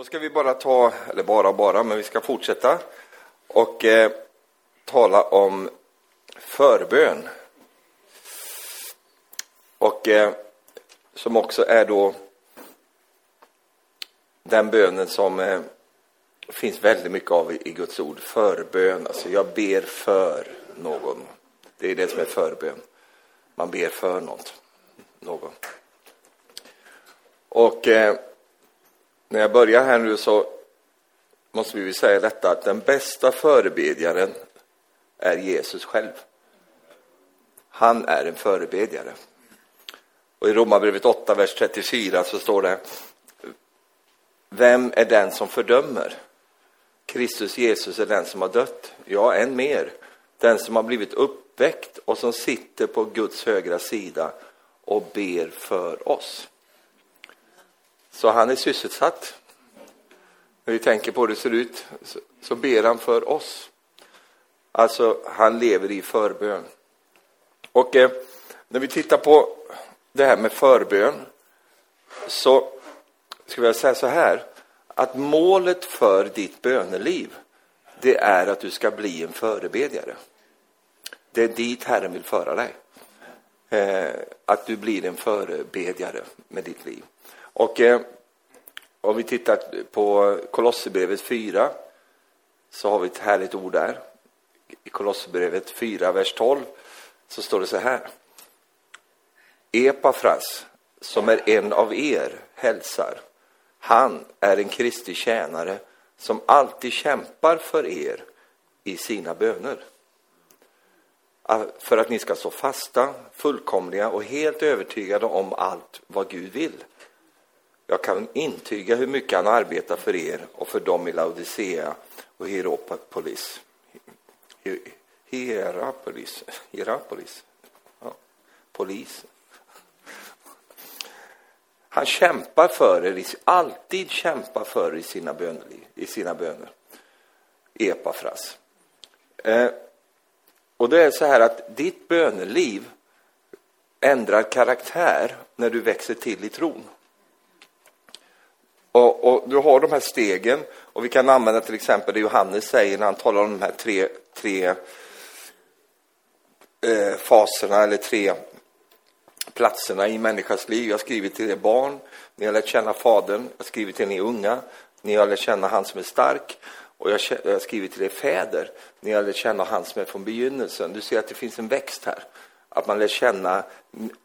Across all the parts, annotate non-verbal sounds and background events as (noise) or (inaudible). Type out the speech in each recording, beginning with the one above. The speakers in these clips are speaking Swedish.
Då ska vi bara ta, eller bara bara, men vi ska fortsätta och eh, tala om förbön. Och eh, som också är då den bönen som eh, finns väldigt mycket av i, i Guds ord. Förbön, alltså jag ber för någon. Det är det som är förbön. Man ber för något, någon. Och eh, när jag börjar här nu så måste vi säga detta att den bästa förebedjaren är Jesus själv. Han är en förebedjare. Och i Romarbrevet 8, vers 34 så står det Vem är den som fördömer? Kristus Jesus är den som har dött. Ja, än mer. Den som har blivit uppväckt och som sitter på Guds högra sida och ber för oss. Så han är sysselsatt. När vi tänker på hur det ser ut så ber han för oss. Alltså, han lever i förbön. Och eh, när vi tittar på det här med förbön så skulle jag säga så här att målet för ditt böneliv det är att du ska bli en förebedjare. Det är dit Herren vill föra dig. Eh, att du blir en förebedjare med ditt liv. Och eh, om vi tittar på Kolosserbrevet 4 så har vi ett härligt ord där. I Kolosserbrevet 4, vers 12 så står det så här. Epafras, som är en av er, hälsar. Han är en Kristi tjänare som alltid kämpar för er i sina böner. Ah, för att ni ska stå fasta, fullkomliga och helt övertygade om allt vad Gud vill. Jag kan intyga hur mycket han arbetar för er och för dem i Laodicea och Hierapolis. Hierapolis. Hierapolis. Ja. Polis. Han kämpar för er, alltid kämpar för er i sina, böner, i sina böner. Epafras. Eh, och det är så här att ditt böneliv ändrar karaktär när du växer till i tron. Och, och, du har de här stegen och vi kan använda till exempel det Johannes säger när han talar om de här tre, tre eh, faserna eller tre platserna i människans liv. Jag har skrivit till er barn, ni har lärt känna Fadern. Jag har skrivit till er unga, ni har lärt känna han som är stark. Och jag har skrivit till er fäder, ni har lärt känna han som är från begynnelsen. Du ser att det finns en växt här. Att man lär känna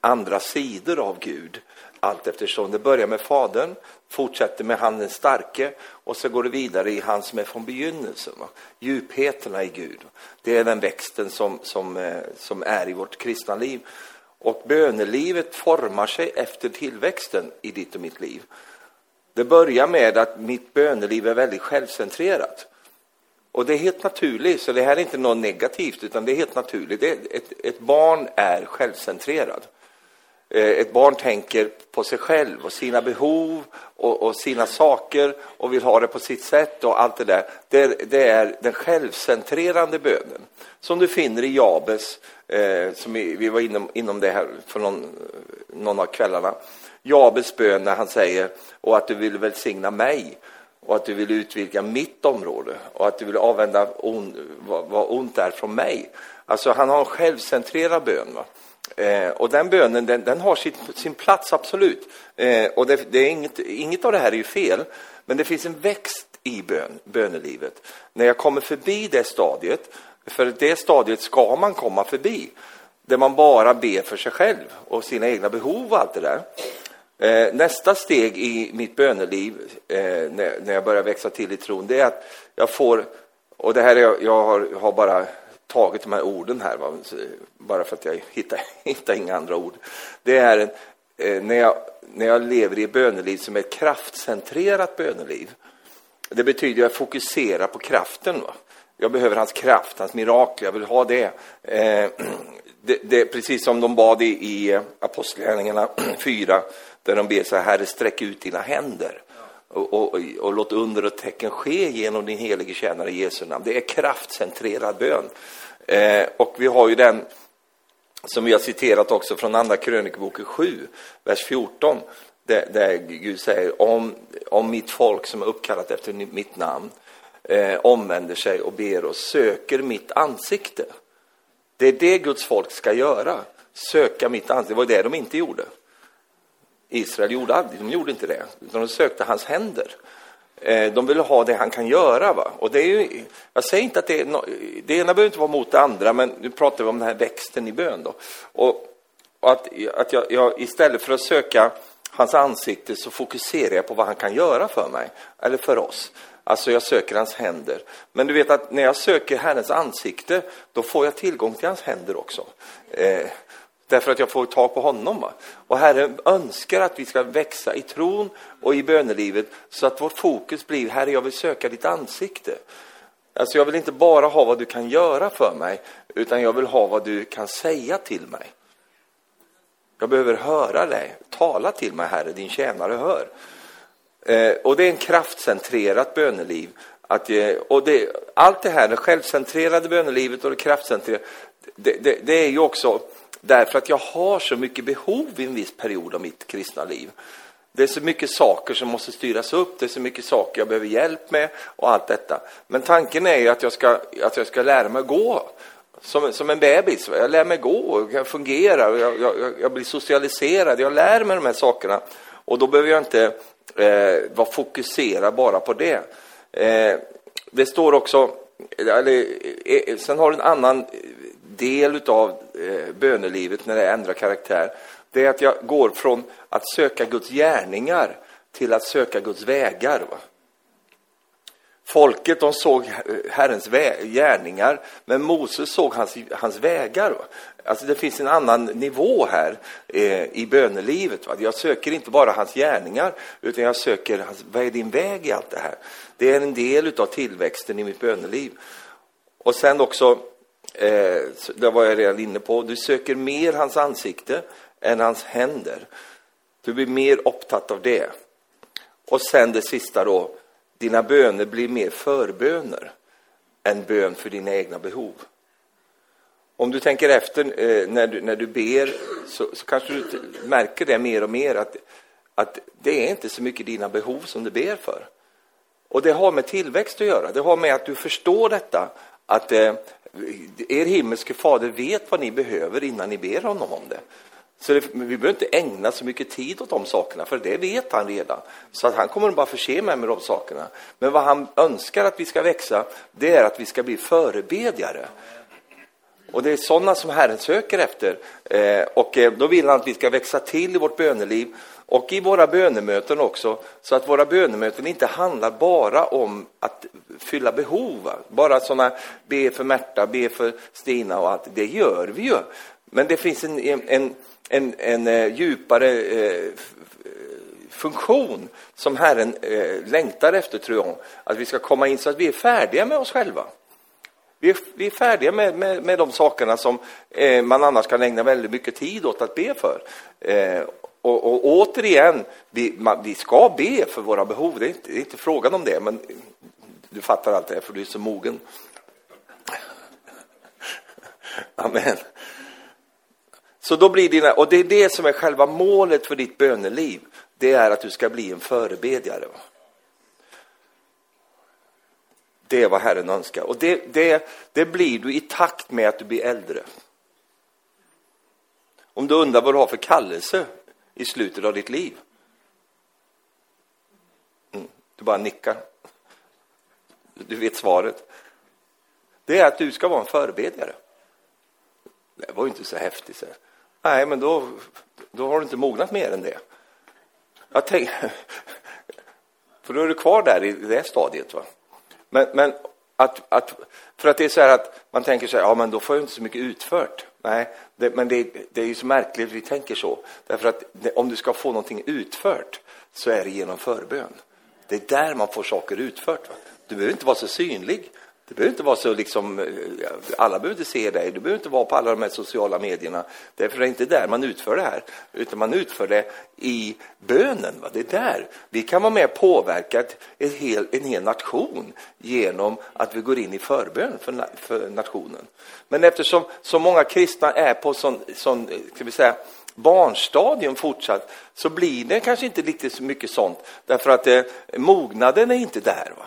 andra sidor av Gud allt eftersom. Det börjar med Fadern, fortsätter med han den starke och så går det vidare i han som är från begynnelsen. Va? Djupheterna i Gud. Det är den växten som, som, eh, som är i vårt kristna liv. Och bönelivet formar sig efter tillväxten i ditt och mitt liv. Det börjar med att mitt böneliv är väldigt självcentrerat. Och det är helt naturligt, så det här är inte något negativt, utan det är helt naturligt. Ett, ett barn är självcentrerad. Eh, ett barn tänker på sig själv och sina behov och, och, sina saker och vill ha det på sitt sätt och allt det där. Det, det är den självcentrerande bönen som du finner i Jabes, eh, som vi, vi var inom, inom det här för någon, någon av kvällarna. Jabes bön när han säger och att du vill välsigna mig och att du vill utvidga mitt område och att du vill avvända on, vad, vad ont är från mig. Alltså han har en självcentrerad bön. Va? Eh, och den bönen, den, den har sin, sin plats, absolut. Eh, och det, det, är inget, inget av det här är ju fel, men det finns en växt i bön, bönelivet. När jag kommer förbi det stadiet, för det stadiet ska man komma förbi, där man bara ber för sig själv och sina egna behov och allt det där. Eh, nästa steg i mitt böneliv, eh, när, när jag börjar växa till i tron, det är att jag får, och det här är, jag har, har bara tagit de här orden här, va? bara för att jag hittar, (laughs) hittar inga andra ord. Det är en, eh, när, jag, när jag lever i böneliv som är ett kraftcentrerat böneliv. Det betyder att jag fokuserar på kraften. Va? Jag behöver hans kraft, hans mirakel, jag vill ha det. Eh, (clears throat) det, det precis som de bad i, i Apostlagärningarna (clears throat) 4, där de ber så här, Herre sträck ut dina händer. Och, och, och, låt under och tecken ske genom din helige tjänare Jesu namn. Det är kraftcentrerad bön. Eh, och vi har ju den som vi har citerat också från Andra krönikboken 7, vers 14, där, där Gud säger om, om mitt folk som är uppkallat efter mitt namn eh, omvänder sig och ber och söker mitt ansikte. Det är det Guds folk ska göra, söka mitt ansikte. Det var det de inte gjorde. Israel gjorde aldrig, de gjorde inte det, utan de sökte hans händer. Eh, de ville ha det han kan göra. Va? Och det är ju, jag säger inte att det är no, det ena behöver inte vara mot det andra, men nu pratar vi om den här växten i bön. Då. Och, och att, att jag, jag, istället för att söka hans ansikte så fokuserar jag på vad han kan göra för mig, eller för oss. Alltså jag söker hans händer. Men du vet att när jag söker Herrens ansikte, då får jag tillgång till hans händer också. Eh, därför att jag får tag på honom. Va? Och Herren önskar att vi ska växa i tron och i bönelivet så att vårt fokus blir, Herre jag vill söka ditt ansikte. Alltså jag vill inte bara ha vad du kan göra för mig, utan jag vill ha vad du kan säga till mig. Jag behöver höra dig. Tala till mig, Herre, din tjänare hör. Eh, och det är en kraftcentrerat böneliv. Att, eh, och det, allt det här, det självcentrerade bönelivet och det kraftcentrerade, det, det, det, är ju också därför att jag har så mycket behov i en viss period av mitt kristna liv. Det är så mycket saker som måste styras upp, det är så mycket saker jag behöver hjälp med och allt detta. Men tanken är ju att jag ska, att jag ska lära mig gå som, som en bebis. Jag lär mig gå, jag fungerar, jag, jag, jag blir socialiserad, jag lär mig de här sakerna. Och då behöver jag inte eh, vara fokuserad bara på det. Eh, det står också, eller, eh, eh sen har du en annan del av Eh, bönelivet när det ändrar karaktär. Det är att jag går från att söka Guds gärningar till att söka Guds vägar. Va? Folket de såg Herrens gärningar, men Moses såg hans, hans vägar. Alltså det finns en annan nivå här eh, i bönelivet. Va? Jag söker inte bara hans gärningar, utan jag söker hans, vad är din väg i allt det här? Det är en del av tillväxten i mitt böneliv. Och sen också, eh, det var jag redan inne på, du söker mer hans ansikte än hans händer. Du blir mer upptatt av det. Och sen det sista då, dina böner blir mer förböner än bön för dina egna behov. Om du tänker efter eh, när, du, när du ber så, så, kanske du märker det mer och mer att, att det är inte så mycket dina behov som du ber för. Och det har med tillväxt att göra. Det har med att du förstår detta att eh, er himmelske fader vet vad ni behöver innan ni ber honom om det. Så det, vi behöver inte ägna så mycket tid åt de sakerna, för det vet han redan. Så att han kommer bara förse mig med de sakerna. Men vad han önskar att vi ska växa, det är att vi ska bli förebedjare. Och det är sådana som Herren söker efter. Eh, och eh, då vill han att vi ska växa till i vårt böneliv och i våra bönemöten också, så att våra bönemöten inte handlar bara om att fylla behov. Bara sådana, be för Märta, be för Stina och allt. Det gör vi ju. Men det finns en, en en, en eh, djupare eh, funktion som Herren eh, längtar efter, tror jag. Att vi ska komma in så att vi är färdiga med oss själva. Vi är, vi är färdiga med, med, med de sakerna som eh, man annars kan ägna väldigt mycket tid åt att be för. Eh, och, och, återigen, vi, man, vi ska be för våra behov, det är, inte, det är inte frågan om det, men du fattar allt det här för du är så mogen. (laughs) Amen. Så då blir dina, och det är det som är själva målet för ditt böneliv. Det är att du ska bli en förebedjare. Det är vad Herren önskar. Och det, det, det blir du i takt med att du blir äldre. Om du undrar vad du har för kallelse i slutet av ditt liv. Mm, du bara nickar. Du vet svaret. Det är att du ska vara en förebedjare. Det var ju inte så häftigt. Så. Nej, men då, då har du inte mognat mer än det. Jag tänk, (laughs) för då är du kvar där i det stadiet. Va? Men, men att, att, för att det är så här att man tänker så här, ja men då får jag inte så mycket utfört. Nej, det, men det, det är ju så märkligt att vi tänker så. Därför att det, om du ska få någonting utfört så är det genom förbön. Det är där man får saker utfört. Va? Du behöver inte vara så synlig. Det behöver inte vara så liksom, eh, alla behöver inte se dig, du behöver inte vara på alla de här sociala medierna. Därför är det inte där man utför det här, utan man utför det i bönen. Va? Det är där vi kan vara med och påverka ett hel, en hel nation genom att vi går in i förbön för, för nationen. Men eftersom så många kristna är på sån, sån eh, ska vi säga, barnstadium fortsatt så blir det kanske inte riktigt så mycket sånt därför att eh, mognaden är inte där. Va?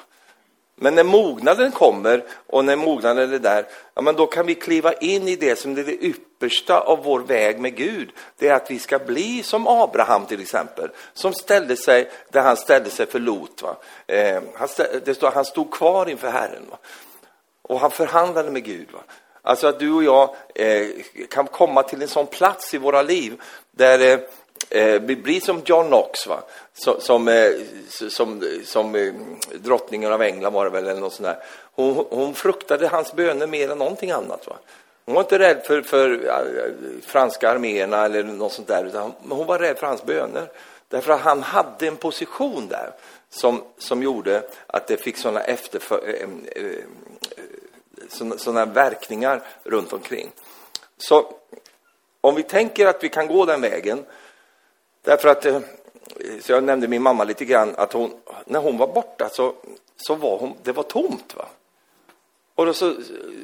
Men när mognaden kommer och när mognaden är där, ja, men då kan vi kliva in i det som är det yppersta av vår väg med Gud. Det är att vi ska bli som Abraham till exempel, som ställde sig där han ställde sig för Lot. Va? Eh, han, ställde, det stod, han stod kvar inför Herren va? och han förhandlade med Gud. Va? Alltså att du och jag eh, kan komma till en sån plats i våra liv där eh, eh, bli som John Knox, va? som, som, eh, som, som eh, drottningen av England var det väl, eller något sånt där. Hon, hon fruktade hans böner mer än någonting annat. Va? Hon var inte rädd för, för eh, franska arméerna eller något sånt där, utan hon var rädd för hans böner. Därför att han hade en position där som, som gjorde att det fick sådana efterför, eh, eh, sådana verkningar runt omkring. Så om vi tänker att vi kan gå den vägen Därför att, eh, så jag nämnde min mamma lite grann, att hon, när hon var borta så, så var hon, det var tomt. Va? Och då så,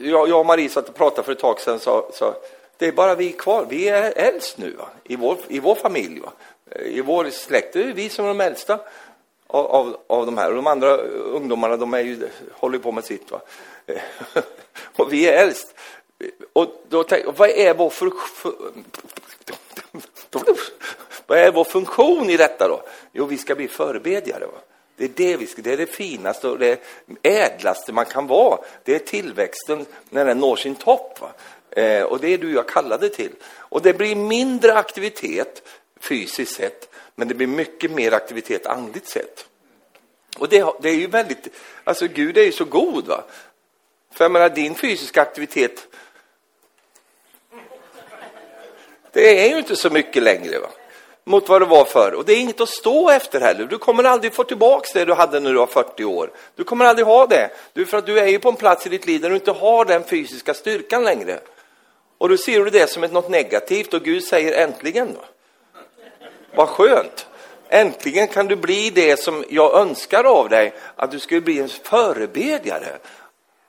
jag, jag och Marie satt och pratade för ett tag sedan, så, så det är bara vi kvar, vi är äldst nu va? I, vår, i vår familj. Va? I vår släkt, det är vi som är de äldsta av, av, av de här. Och de andra ungdomarna, de är ju, håller på med sitt. Va? (laughs) och vi är äldst. Och då tänk, vad är vår för, för, vad är vår funktion i detta då? Jo, vi ska bli förebedjare. Va? Det är det, vi ska, det är det finaste och det ädlaste man kan vara. Det är tillväxten när den når sin topp. Eh, och det är du jag kallade till. Och det blir mindre aktivitet fysiskt sett, men det blir mycket mer aktivitet andligt sett. Och det, det är ju väldigt, alltså Gud är ju så god va. För jag menar, din fysiska aktivitet, det är ju inte så mycket längre va mot vad det var förr. Och det är inget att stå efter heller. Du kommer aldrig få tillbaks det du hade när du var 40 år. Du kommer aldrig ha det. Du, för att du är ju på en plats i ditt liv där du inte har den fysiska styrkan längre. Och då ser du det som ett något negativt och Gud säger äntligen. Då. Vad skönt. Äntligen kan du bli det som jag önskar av dig, att du ska bli en förebedjare.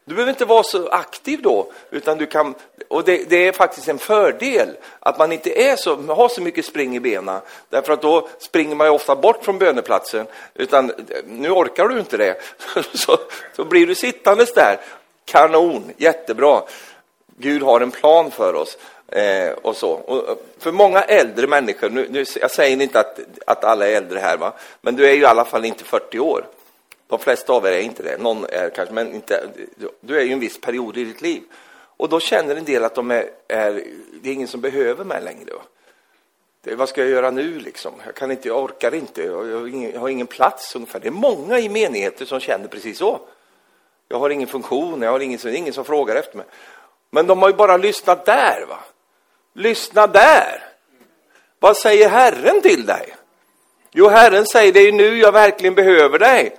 Du behöver inte vara så aktiv då, utan du kan, och det, det, är faktiskt en fördel att man inte är så, har så mycket spring i benen, därför att då springer man ju ofta bort från böneplatsen, utan nu orkar du inte det, (laughs) så, så blir du sittandes där. Kanon, jättebra. Gud har en plan för oss. Eh, och så. Och för många äldre människor, nu, nu, jag säger inte att, att alla är äldre här, va? men du är ju i alla fall inte 40 år. De flesta av er är inte det, någon är kanske, men inte, du är ju en viss period i ditt liv. Och då känner en del att de är, är det är ingen som behöver mig längre. Det, vad ska jag göra nu liksom? Jag kan inte, jag orkar inte, jag har ingen, jag har ingen plats ungefär. Det är många i menigheter som känner precis så. Jag har ingen funktion, jag har ingen, ingen som frågar efter mig. Men de har ju bara lyssnat där. va? Lyssna där! Vad säger Herren till dig? Jo, Herren säger det är nu jag verkligen behöver dig.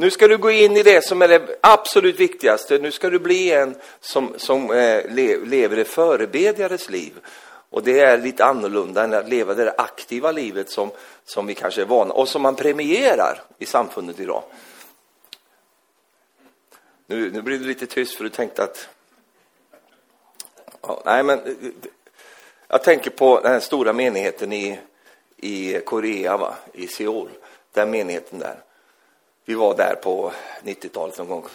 Nu ska du gå in i det som är det absolut viktigaste. Nu ska du bli en som, som eh, lever det förebedjares liv. Och det är lite annorlunda än att leva det aktiva livet som, som vi kanske är vana och som man premierar i samfundet idag. Nu, nu blir det lite tyst för du tänkte att... Ja, nej, men eh, eh, jag tänker på den här stora menigheten i, i Korea, va? i Seoul. Den menigheten där. Vi var där på 90-talet någon gång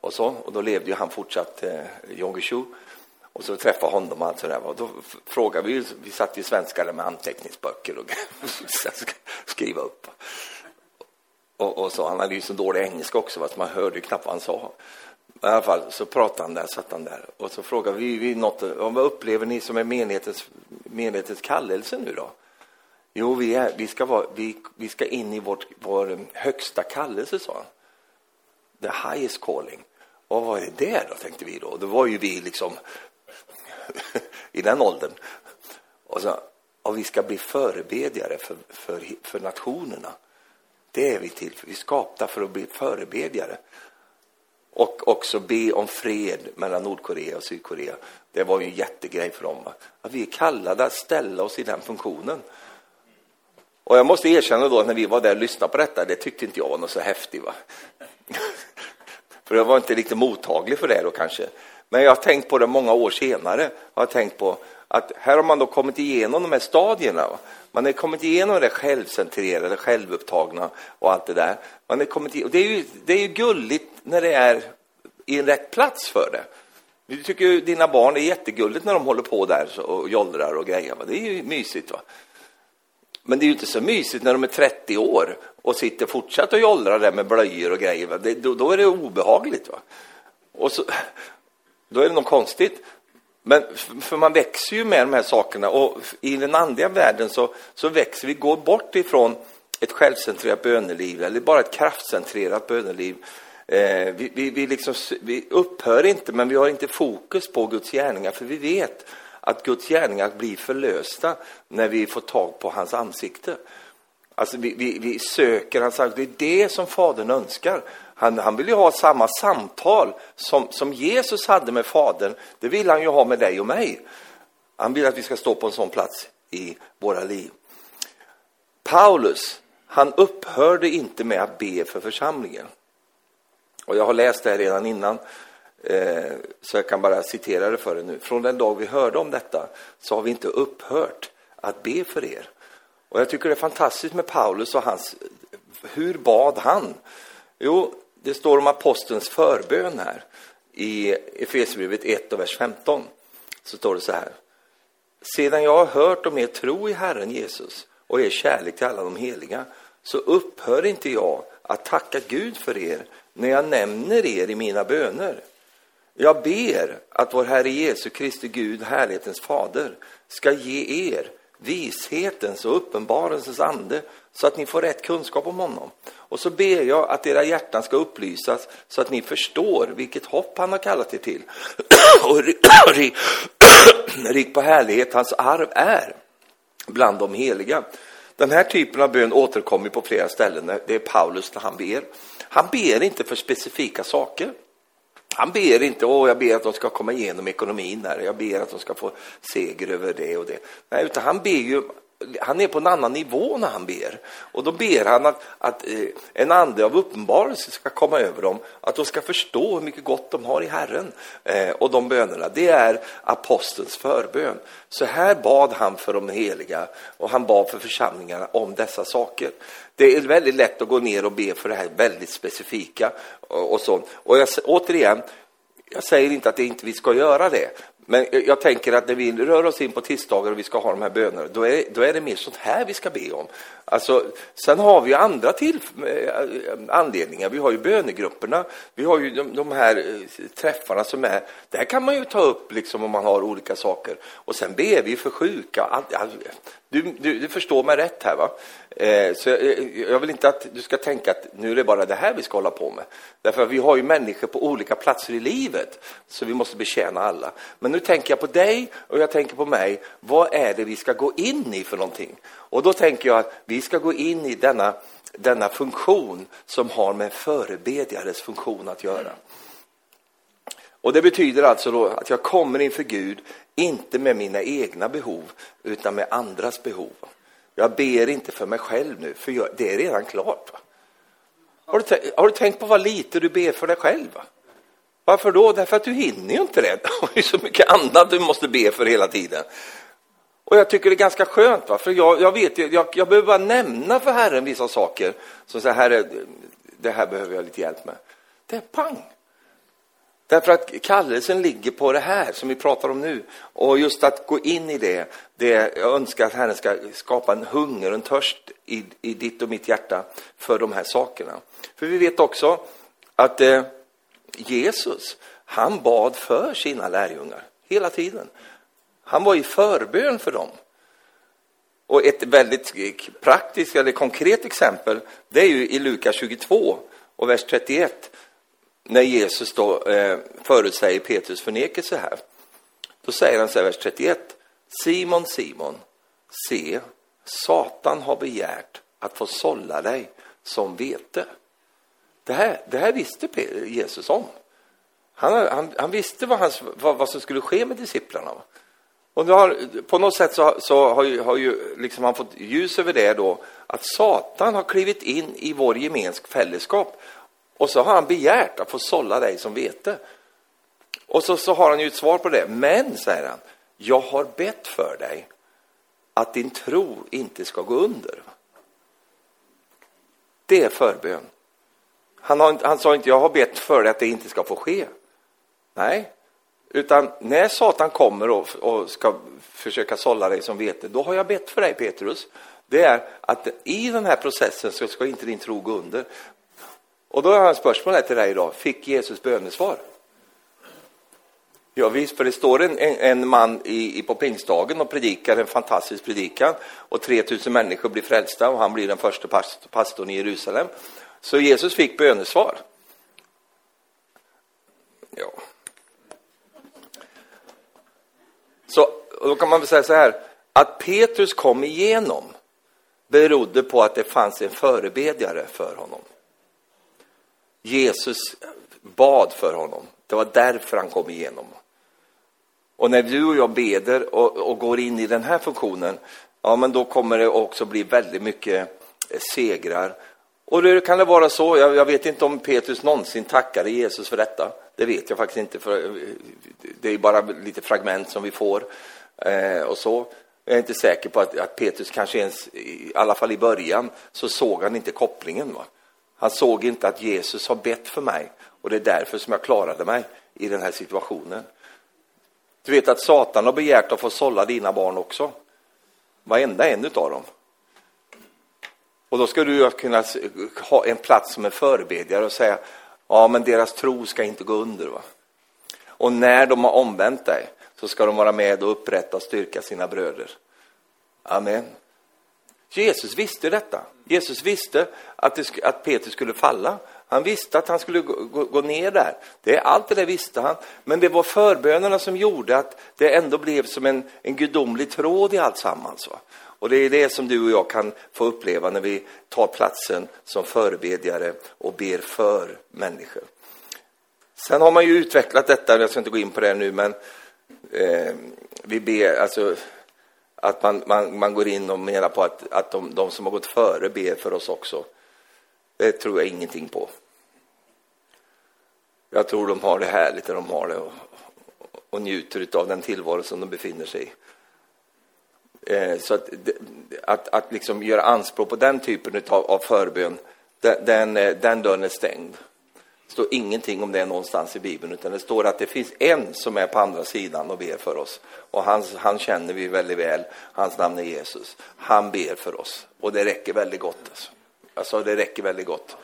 och så, och då levde ju han fortsatt, eh, Jong och så träffade honom och allt sådär. Och då frågade vi, vi satt ju svenskar med anteckningsböcker och (laughs) skriva upp. Och, och, så, han hade ju så dålig engelska också, så man hörde ju knappt vad han sa. I alla fall så pratade han där, satt han där och så frågade vi, vi något, vad upplever ni som är menighetens, menighetens kallelse nu då? Jo, vi, är, vi, ska, vara, vi, vi ska in i vårt, vår högsta kallelse, sa han. The highest calling. Och vad är det då, tänkte vi då. Då var ju vi liksom (laughs) i den åldern. Och, så, och vi ska bli förebedjare för, för, för nationerna. Det är vi till för. Vi är skapta för att bli förebedjare. Och också be om fred mellan Nordkorea och Sydkorea. Det var ju en jättegrej för dem. Att vi är kallade att ställa oss i den funktionen. Och jag måste erkänna då, när vi var där och lyssnade på detta, det tyckte inte jag var något så häftigt. Va? (laughs) för jag var inte riktigt mottaglig för det då kanske. Men jag har tänkt på det många år senare. Har tänkt på att här har man då kommit igenom de här stadierna. Man har kommit igenom det självcentrerade, självupptagna och allt det där. Man är kommit igenom. Det, är ju, det är ju gulligt när det är i en rätt plats för det. Du tycker ju dina barn är jättegulligt när de håller på där och jollrar och grejer. Va? Det är ju mysigt. Va? Men det är ju inte så mysigt när de är 30 år och sitter fortsatt och jollrar där med blöjor och grejer. Det, då, då, är det obehagligt. Va? Och så, då är det något konstigt. Men för man växer ju med de här sakerna och i den andliga världen så, så växer vi, går bort ifrån ett självcentrerat böneliv eller bara ett kraftcentrerat böneliv. Eh, vi, vi, vi, liksom, vi upphör inte, men vi har inte fokus på Guds gärningar, för vi vet att Guds gärningar blir förlösta när vi får tag på hans ansikte. Alltså vi, vi, vi söker hans ansikte. Det är det som Fadern önskar. Han, han vill ju ha samma samtal som, som Jesus hade med Fadern. Det vill han ju ha med dig och mig. Han vill att vi ska stå på en sån plats i våra liv. Paulus, han upphörde inte med att be för församlingen. Och jag har läst det här redan innan, eh, så jag kan bara citera det för er nu. Från den dag vi hörde om detta så har vi inte upphört att be för er. Och jag tycker det är fantastiskt med Paulus och hans, hur bad han? Jo, det står om apostelns förbön här i Efesierbrevet 1 och vers 15. Så står det så här. Sedan jag har hört om er tro i Herren Jesus och er kärlek till alla de heliga så upphör inte jag att tacka Gud för er när jag nämner er i mina böner. Jag ber att vår Herre Jesu Kristi Gud, härlighetens fader, ska ge er vishetens och uppenbarelsens ande så att ni får rätt kunskap om honom. Och så ber jag att era hjärtan ska upplysas så att ni förstår vilket hopp han har kallat er till (clears throat) och (clears throat) (clears throat) rik på härlighet hans arv är bland de heliga. Den här typen av bön återkommer på flera ställen. Det är Paulus när han ber. Han ber inte för specifika saker. Han ber inte, åh, jag ber att de ska komma igenom ekonomin där, jag ber att de ska få seger över det och det. Nej, utan han ber ju han är på en annan nivå när han ber. Och då ber han att, att eh, en ande av uppenbarelse ska komma över dem, att de ska förstå hur mycket gott de har i Herren. Eh, och de bönerna, det är apostelns förbön. Så här bad han för de heliga och han bad för församlingarna om dessa saker. Det är väldigt lätt att gå ner och be för det här väldigt specifika och, och så. Och jag, återigen, jag säger inte att det inte vi ska göra det, men jag tänker att när vi rör oss in på tisdagar och vi ska ha de här bönerna, då är, då är det mer sånt här vi ska be om. Alltså, sen har vi andra till, eh, anledningar. Vi har ju bönegrupperna, vi har ju de, de, här eh, träffarna som är, där kan man ju ta upp liksom om man har olika saker. Och sen ber vi för sjuka. Du, du, du förstår mig rätt här va? Eh, så jag, jag, vill inte att du ska tänka att nu är det bara det här vi ska hålla på med. Därför att vi har ju människor på olika platser i livet, så vi måste betjäna alla. Men nu tänker jag på dig och jag tänker på mig. Vad är det vi ska gå in i för någonting? Och då tänker jag att vi ska gå in i denna, denna funktion som har med förebedjares funktion att göra. Och det betyder alltså då att jag kommer inför Gud, inte med mina egna behov, utan med andras behov. Jag ber inte för mig själv nu, för jag, det är redan klart. Va? Har, du, har du tänkt på vad lite du ber för dig själv? Va? Varför då? Därför att du hinner ju inte det. (laughs) Det är så mycket annat du måste be för hela tiden. Och jag tycker det är ganska skönt, va? för jag, jag vet jag, jag behöver bara nämna för Herren vissa saker. Som så här, det här behöver jag lite hjälp med. Det är pang! Därför att kallelsen ligger på det här som vi pratar om nu. Och just att gå in i det, det jag önskar att Herren ska skapa en hunger och en törst i, i ditt och mitt hjärta för de här sakerna. För vi vet också att eh, Jesus, han bad för sina lärjungar hela tiden. Han var i förbön för dem. Och ett väldigt praktiskt eller konkret exempel, det är ju i Lukas 22 och vers 31 när Jesus då eh, förutsäger Petrus förnekelse här. Då säger han så här, vers 31. Simon, Simon, se, Satan har begärt att få sålla dig som vete. Det här, det här visste Jesus om. Han, han, han visste vad, hans, vad, vad, som skulle ske med disciplarna. Och har, på något sätt så, så har, ju, har ju liksom han fått ljus över det då, att Satan har klivit in i vår gemensk fällskap och så har han begärt att få sålla dig som vete. Och så, så har han ju ett svar på det. Men, säger han, jag har bett för dig att din tro inte ska gå under. Det är förbön. Han, har, han sa inte, jag har bett för dig att det inte ska få ske. Nej, utan när Satan kommer och, och ska försöka sålla dig som vete, då har jag bett för dig Petrus. Det är att i den här processen så ska inte din tro gå under. Och då har jag en spörsmål till dig idag. Fick Jesus bönesvar? Ja, visst, för det står en, en, en man i, i, på pingstdagen och predikar en fantastisk predikan och 3000 människor blir frälsta och han blir den första past, pastorn i Jerusalem. Så Jesus fick bönesvar. Ja. Så då kan man väl säga så här, att Petrus kom igenom berodde på att det fanns en förebedjare för honom. Jesus bad för honom. Det var därför han kom igenom. Och när du och jag beder och, och, går in i den här funktionen, ja men då kommer det också bli väldigt mycket eh, segrar. Och det kan det vara så, jag, jag, vet inte om Petrus någonsin tackade Jesus för detta. Det vet jag faktiskt inte, för eh, det är bara lite fragment som vi får. Eh, och så. Jag är inte säker på att, att Petrus kanske ens, i alla fall i början, så såg han inte kopplingen. Va? Han såg inte att Jesus har bett för mig och det är därför som jag klarade mig i den här situationen. Du vet att Satan har begärt att få sålla dina barn också. Varenda en utav dem. Och då ska du kunna ha en plats som en förebedjare och säga, ja men deras tro ska inte gå under. Va? Och när de har omvänt dig så ska de vara med och upprätta och styrka sina bröder. Amen. Jesus visste detta. Jesus visste att, det, att Peter skulle falla. Han visste att han skulle gå, gå, gå, ner där. Det, allt det där visste han. Men det var förbönerna som gjorde att det ändå blev som en, en gudomlig tråd i allt sammans. Och det är det som du och jag kan få uppleva när vi tar platsen som förebedjare och ber för människor. Sen har man ju utvecklat detta, jag ska inte gå in på det nu, men eh, vi ber, alltså att man, man, man går in och menar på att, att de, de som har gått före ber för oss också. Det tror jag ingenting på. Jag tror de har det härligt där de har det och, och njuter av den tillvaro som de befinner sig i. Eh, så att, att, att liksom göra anspråk på den typen av, av förbön, den, den, eh, den dörren är stängd. Det står ingenting om det någonstans i Bibeln, utan det står att det finns en som är på andra sidan och ber för oss. Och han, han känner vi väldigt väl, hans namn är Jesus. Han ber för oss och det räcker väldigt gott. Alltså, alltså det räcker väldigt gott.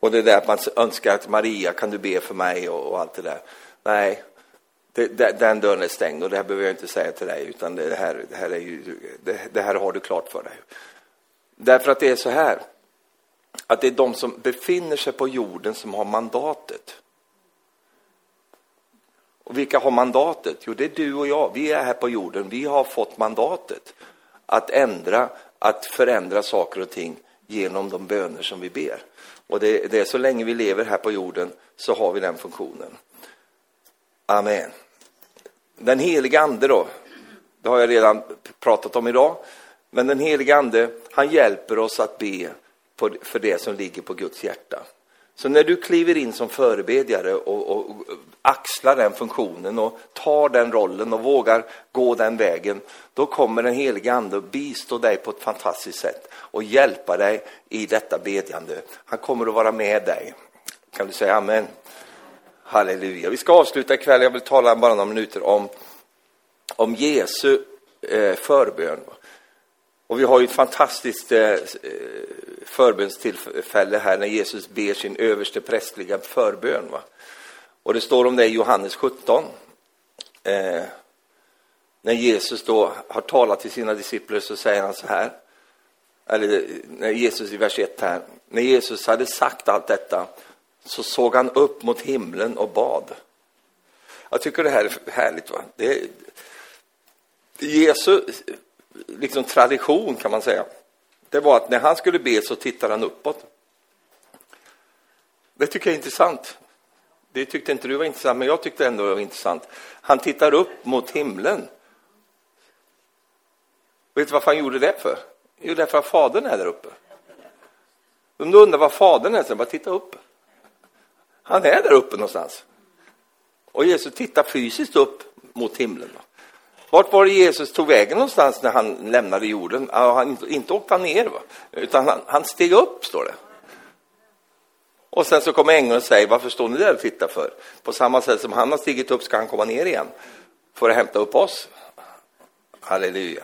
Och det där att man önskar att Maria, kan du be för mig och, och allt det där. Nej, det, det, den dörren är stängd och det här behöver jag inte säga till dig, utan det här, det här, är ju, det, det här har du klart för dig. Därför att det är så här, att det är de som befinner sig på jorden som har mandatet. Och vilka har mandatet? Jo, det är du och jag. Vi är här på jorden. Vi har fått mandatet att ändra, att förändra saker och ting genom de böner som vi ber. Och det, det är så länge vi lever här på jorden så har vi den funktionen. Amen. Den heliga ande då, det har jag redan pratat om idag. Men den heliga ande, han hjälper oss att be för det som ligger på Guds hjärta. Så när du kliver in som förebedjare och, och, och, axlar den funktionen och tar den rollen och vågar gå den vägen, då kommer den helige ande att bistå dig på ett fantastiskt sätt och hjälpa dig i detta bedjande. Han kommer att vara med dig. Kan du säga amen? Halleluja. Vi ska avsluta ikväll, jag vill tala bara några minuter om, om Jesu eh, förbön. Och vi har ju ett fantastiskt eh, eh förbönstillfälle här när Jesus ber sin överste prästliga förbön. Va? Och det står om det i Johannes 17. Eh, när Jesus då har talat till sina discipler så säger han så här, eller när Jesus i vers 1 här, när Jesus hade sagt allt detta så såg han upp mot himlen och bad. Jag tycker det här är härligt. Va? Det Jesus liksom tradition kan man säga, det var att när han skulle be så tittade han uppåt. Det tycker jag är intressant. Det tyckte inte du var intressant, men jag tyckte ändå det var intressant. Han tittar upp mot himlen. Vet du varför han gjorde det för? Jo, därför att Fadern är där uppe. Om du undrar var Fadern är, så bara titta upp. Han är där uppe någonstans. Och Jesus tittar fysiskt upp mot himlen. Vart var det Jesus tog vägen någonstans när han lämnade jorden? Han, inte åkte han ner, va? utan han, han steg upp, står det. Och sen så kommer ängeln och säger, varför står ni där och tittar för? På samma sätt som han har stigit upp ska han komma ner igen för att hämta upp oss. Halleluja.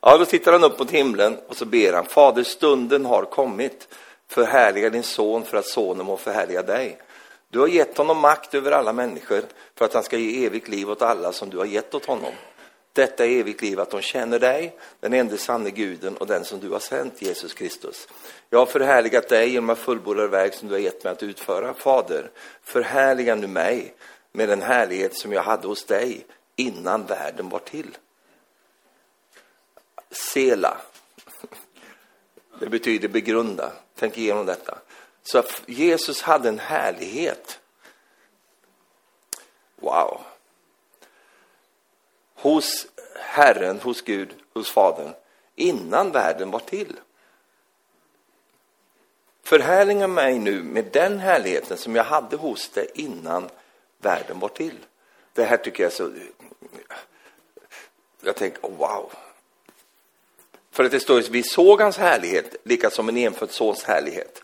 Ja, då tittar han upp mot himlen och så ber han, Fader, stunden har kommit. Förhärliga din son för att sonen må förhärliga dig. Du har gett honom makt över alla människor för att han ska ge evigt liv åt alla som du har gett åt honom. Detta är evigt liv, att de känner dig, den enda sanne guden och den som du har sänt, Jesus Kristus. Jag har förhärligat dig genom att fullborda verk som du har gett mig att utföra. Fader, förhärliga nu mig med den härlighet som jag hade hos dig innan världen var till. Sela. Det betyder begrunda. Tänk igenom detta. Så Jesus hade en härlighet. Wow. Hos Herren, hos Gud, hos Fadern, innan världen var till. Förhärliga mig nu med den härligheten som jag hade hos dig innan världen var till. Det här tycker jag är så... Jag tänker, oh, wow. För att det står att vi såg hans härlighet, lika som en enfödd sons härlighet.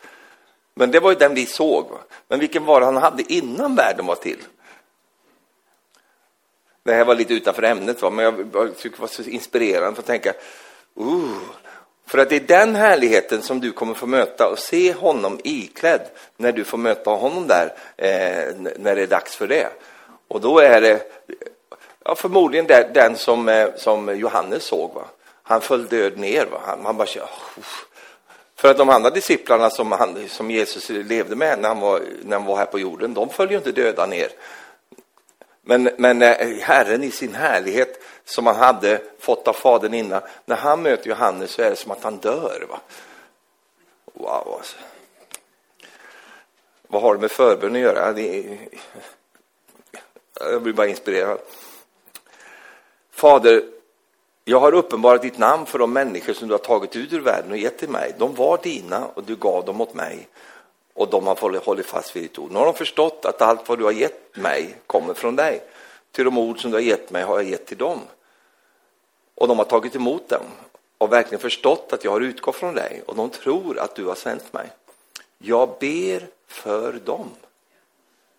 Men det var ju den vi såg. Men vilken var det han hade innan världen var till? Det här var lite utanför ämnet, va? men jag tycker det var så inspirerande för att tänka, uh, för att det är den härligheten som du kommer få möta och se honom iklädd när du får möta honom där, eh, när det är dags för det. Och då är det ja, förmodligen den som, eh, som Johannes såg. Va? Han föll död ner. Va? Han, han bara oh. För att de andra disciplarna som, han, som Jesus levde med när han, var, när han var här på jorden, de föll ju inte döda ner. Men, men eh, Herren i sin härlighet som han hade fått av Fadern innan, när han möter Johannes så är det som att han dör. Va? Wow, alltså. Vad har det med förbön att göra? Jag blir bara inspirerad. Fader, jag har uppenbarat ditt namn för de människor som du har tagit ut ur världen och gett till mig. De var dina och du gav dem åt mig och de har hållit fast vid ditt ord. Nu har de förstått att allt vad du har gett mig kommer från dig. Till de ord som du har gett mig har jag gett till dem. Och de har tagit emot dem och verkligen förstått att jag har utgått från dig och de tror att du har sänt mig. Jag ber för dem.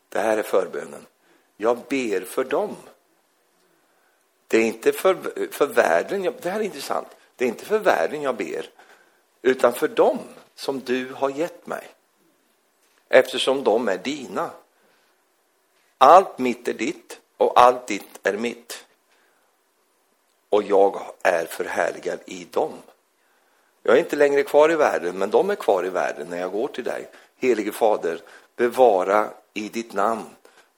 Det här är förbönen. Jag ber för dem. Det är inte för, för världen, jag, det här är intressant, det är inte för världen jag ber, utan för dem som du har gett mig. Eftersom de är dina. Allt mitt är ditt och allt ditt är mitt. Och jag är förhärligad i dem. Jag är inte längre kvar i världen, men de är kvar i världen när jag går till dig. Helige Fader, bevara i ditt namn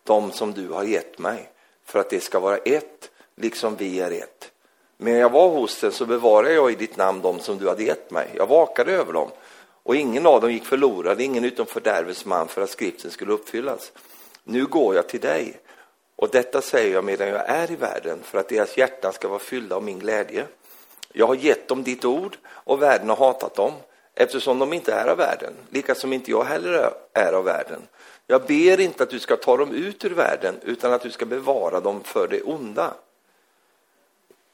de som du har gett mig, för att det ska vara ett, liksom vi är ett. Men jag var hos dig så bevarade jag i ditt namn de som du hade gett mig. Jag vakade över dem, och ingen av dem gick förlorad, ingen utom fördärvets man, för att skriften skulle uppfyllas. Nu går jag till dig, och detta säger jag medan jag är i världen, för att deras hjärtan ska vara fyllda av min glädje. Jag har gett dem ditt ord, och världen har hatat dem, eftersom de inte är av världen, lika som inte jag heller är av världen. Jag ber inte att du ska ta dem ut ur världen, utan att du ska bevara dem för det onda.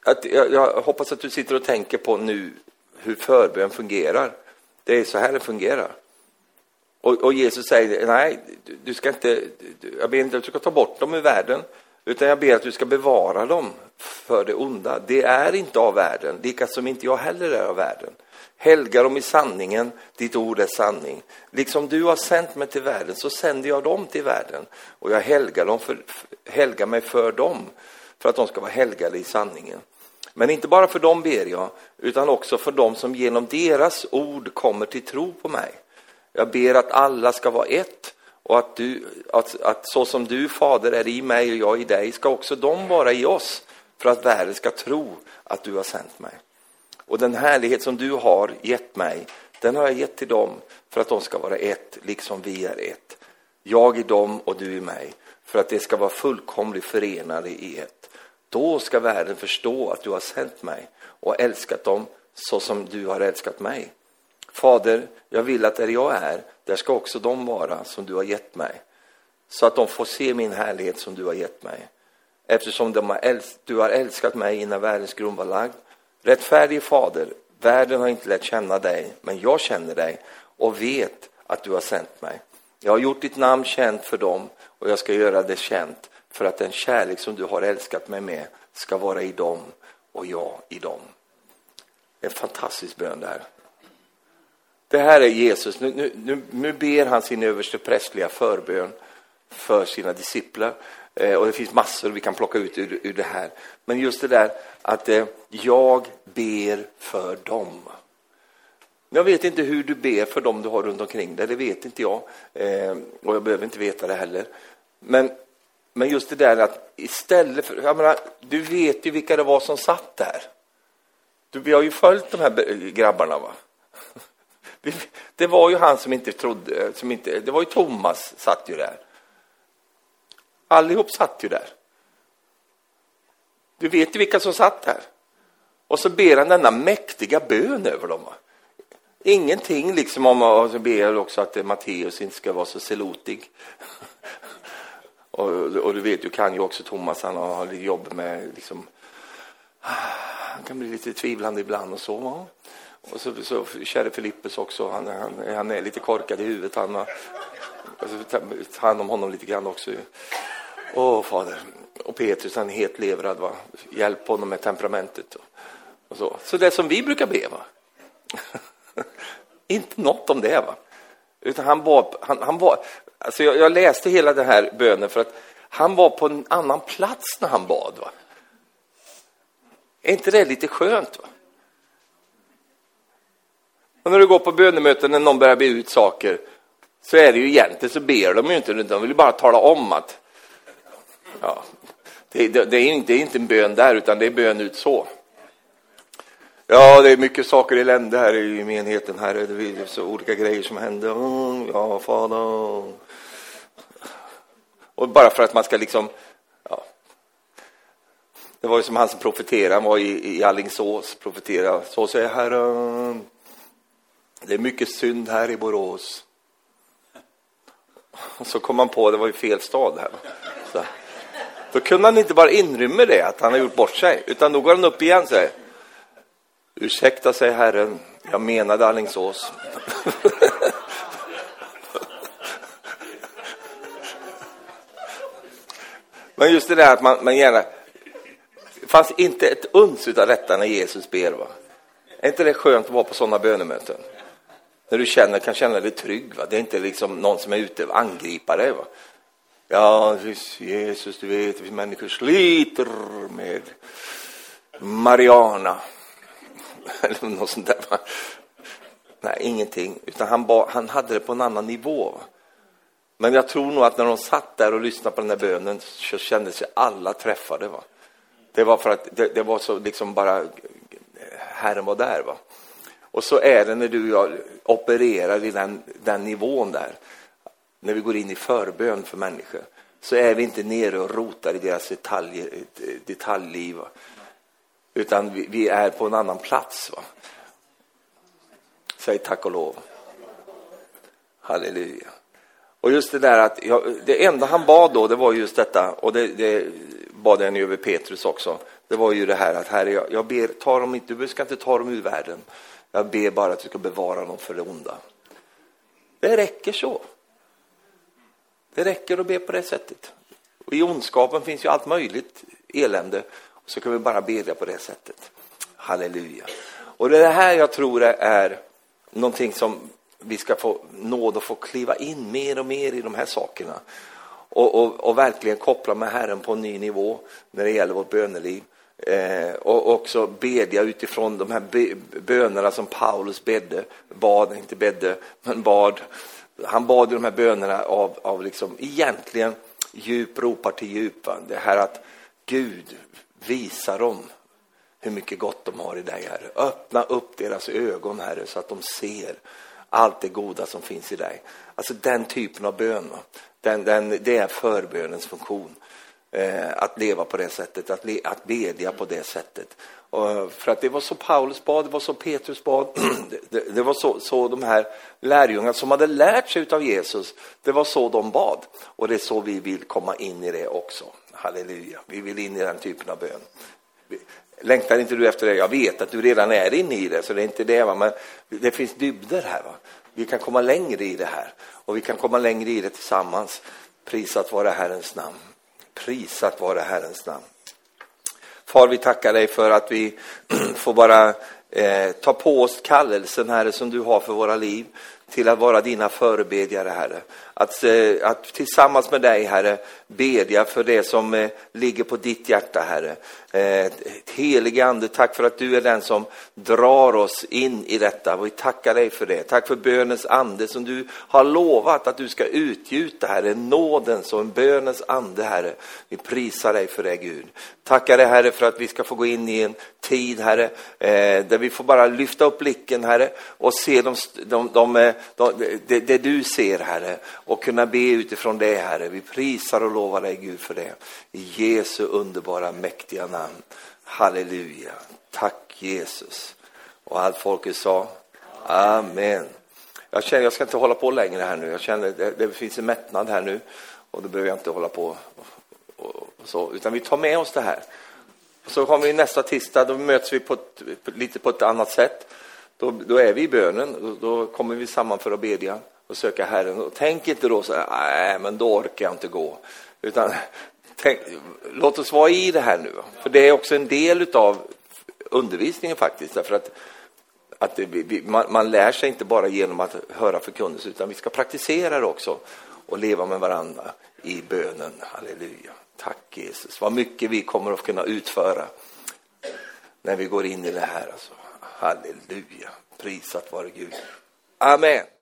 Att, jag, jag hoppas att du sitter och tänker på nu hur förbön fungerar. Det är så här det fungerar. Och, och Jesus säger, nej, du, du ska inte, jag ber inte att du ska ta bort dem ur världen, utan jag ber att du ska bevara dem för det onda. Det är inte av världen, lika som inte jag heller är av världen. Helga dem i sanningen, ditt ord är sanning. Liksom du har sänt mig till världen så sänder jag dem till världen. Och jag helgar, dem för, helgar mig för dem, för att de ska vara helgade i sanningen. Men inte bara för dem ber jag, utan också för dem som genom deras ord kommer till tro på mig. Jag ber att alla ska vara ett och att, du, att, att så som du, Fader, är i mig och jag i dig, ska också de vara i oss för att världen ska tro att du har sänt mig. Och den härlighet som du har gett mig, den har jag gett till dem för att de ska vara ett, liksom vi är ett. Jag i dem och du i mig, för att det ska vara fullkomligt förenade i ett. Då ska världen förstå att du har sänt mig och älskat dem så som du har älskat mig. Fader, jag vill att där jag är, där ska också de vara som du har gett mig. så att de får se min härlighet som du har gett mig. Eftersom de har älsk, du har älskat mig innan världens grund var lagd. Rättfärdig Fader, världen har inte lärt känna dig, men jag känner dig och vet att du har sänt mig. Jag har gjort ditt namn känt för dem och jag ska göra det känt för att den kärlek som du har älskat mig med ska vara i dem och jag i dem. En fantastisk bön där. Det här är Jesus. Nu, nu, nu ber han sin överste prästliga förbön för sina discipler. Eh, och det finns massor vi kan plocka ut ur, ur det här. Men just det där att eh, jag ber för dem. Jag vet inte hur du ber för dem du har runt omkring dig, det vet inte jag. Eh, och jag behöver inte veta det heller. Men, men just det där att istället för, jag menar, du vet ju vilka det var som satt där. Du, vi har ju följt de här grabbarna va. (laughs) Det var ju han som inte trodde, som inte, det var ju Thomas satt ju där. Allihop satt ju där. Du vet ju vilka som satt där. Och så ber han denna mäktiga bön över dem. Ingenting liksom om att be också att Matteus inte ska vara så selotig. (laughs) och, och, du vet, du kan ju också Thomas, han har lite jobb med liksom, han kan bli lite tvivlande ibland och så. Va? Och så, så käre Filippus också, han, han, han, är lite korkad i huvudet. Han har, alltså, ta hand om honom lite grann också. Åh, Fader. Och Petrus, han är helt levrad. Va? Hjälp honom med temperamentet. Och, och så. så det som vi brukar be. Va? (laughs) Inte något om det. Va? Utan han var, han, han var alltså jag, jag, läste hela den här bönen för att han var på en annan plats när han bad. Va? Är inte det lite skönt? Va? Och när du går på bönemöten när någon börjar be ut saker så är det ju egentligen så ber de ju inte, de vill bara tala om att ja, det, det, det, är inte, det är inte en bön där, utan det är bön ut så. Ja, det är mycket saker elände här i menigheten. Här är det så olika grejer som händer. Mm, ja, Fader. Och bara för att man ska liksom... Ja. Det var ju som han som profeterade, han var i, i Allingsås, profeterade. Så säger Herren. Det är mycket synd här i Borås. Och så kom han på, det var ju fel stad här. Så. Då kunde han inte bara inrymma det, att han har gjort bort sig, utan då går han upp igen och säger Ursäkta, säger Herren, jag menade Allingsås. (laughs) Men just det där att man, man gärna... Det fanns inte ett uns av detta när Jesus ber. Va? Är inte det skönt att vara på sådana bönemöten? När du känner, kan känna dig trygg. Va? Det är inte liksom någon som är ute och angriper dig. Va? Ja, Jesus, du vet, vi människor sliter med Mariana. (laughs) Eller något sånt där. Va? Nej, ingenting. Utan han, ba, han hade det på en annan nivå. Va? Men jag tror nog att när de satt där och lyssnade på den där bönen så kände sig alla träffade. Va? Det var för att det, det var så liksom bara Herren var där. Va? Och så är det när du och jag opererar i den, den nivån där. När vi går in i förbön för människor så är vi inte nere och rotar i deras detaljer, detaljliv. Va? Utan vi, vi, är på en annan plats. Va? Säg tack och lov. Halleluja. Och just det där att jag, det enda han bad då, det var just detta, och det, det bad han ju över Petrus också. Det var ju det här att Herre, jag, jag ber, ta dem inte, du ska inte ta dem ur världen. Jag ber bara att du ska bevara dem för det onda. Det räcker så. Det räcker att be på det sättet. Och I ondskapen finns ju allt möjligt elände. Och så kan vi bara bedja på det sättet. Halleluja. Och det är det här jag tror är någonting som vi ska få nåd att få kliva in mer och mer i de här sakerna. Och, och, och verkligen koppla med Herren på en ny nivå när det gäller vårt böneliv. Eh, och också bedja utifrån de här bönerna som Paulus bedde, bad, inte bedde, men bad. Han bad de här bönerna av, av liksom, egentligen djup ropar till djup. Det här att Gud visar dem hur mycket gott de har i dig, Herre. Öppna upp deras ögon, Herre, så att de ser allt det goda som finns i dig. Alltså den typen av bön, den, den, det är förbönens funktion. Eh, att leva på det sättet, att, le, att bedja på det sättet. Och för att det var så Paulus bad, det var så Petrus bad, (clears throat) det, det, det var så, så de här lärjungarna som hade lärt sig av Jesus, det var så de bad. Och det är så vi vill komma in i det också. Halleluja, vi vill in i den typen av bön. Längtar inte du efter det? Jag vet att du redan är inne i det, så det är inte det. Va? Men det finns dybder här. Va? Vi kan komma längre i det här och vi kan komma längre i det tillsammans. Prisat vare Herrens namn. Prisat vare Herrens namn. Far, vi tackar dig för att vi (clears throat) får bara eh, ta på oss kallelsen, Herre, som du har för våra liv till att vara dina förebedjare, Herre. Att, eh, att tillsammans med dig, Herre, bedja för det som eh, ligger på ditt hjärta, Herre. Eh, helige Ande, tack för att du är den som drar oss in i detta. Vi tackar dig för det. Tack för bönens ande som du har lovat att du ska utgjuta, Herre. Nådens och en bönens ande, Herre. Vi prisar dig för det, Gud. Tackar dig, Herre, för att vi ska få gå in i en tid, Herre, där vi får bara lyfta upp blicken, Herre, och se de, de, de, de det, det du ser, Herre, och kunna be utifrån det, Herre. Vi prisar och lovar dig, Gud, för det. I Jesu underbara, mäktiga namn. Halleluja. Tack Jesus. Och allt folket sa Amen. Jag känner, jag ska inte hålla på längre här nu. Jag känner det, det finns en mättnad här nu och då behöver jag inte hålla på och, och så, utan vi tar med oss det här. Så kommer vi nästa tisdag, då möts vi på ett, lite på ett annat sätt. Då, då är vi i bönen, då, då kommer vi samman för att bedja och söka Herren. Och tänk inte då så här, nej men då orkar jag inte gå. Utan tänk, låt oss vara i det här nu. För det är också en del av undervisningen faktiskt. Därför att, att det, man, man, lär sig inte bara genom att höra förkunnelse utan vi ska praktisera det också och leva med varandra i bönen. Halleluja. Tack Jesus. Vad mycket vi kommer att kunna utföra när vi går in i det här. Alltså. Halleluja. Prisat vare Gud. Amen.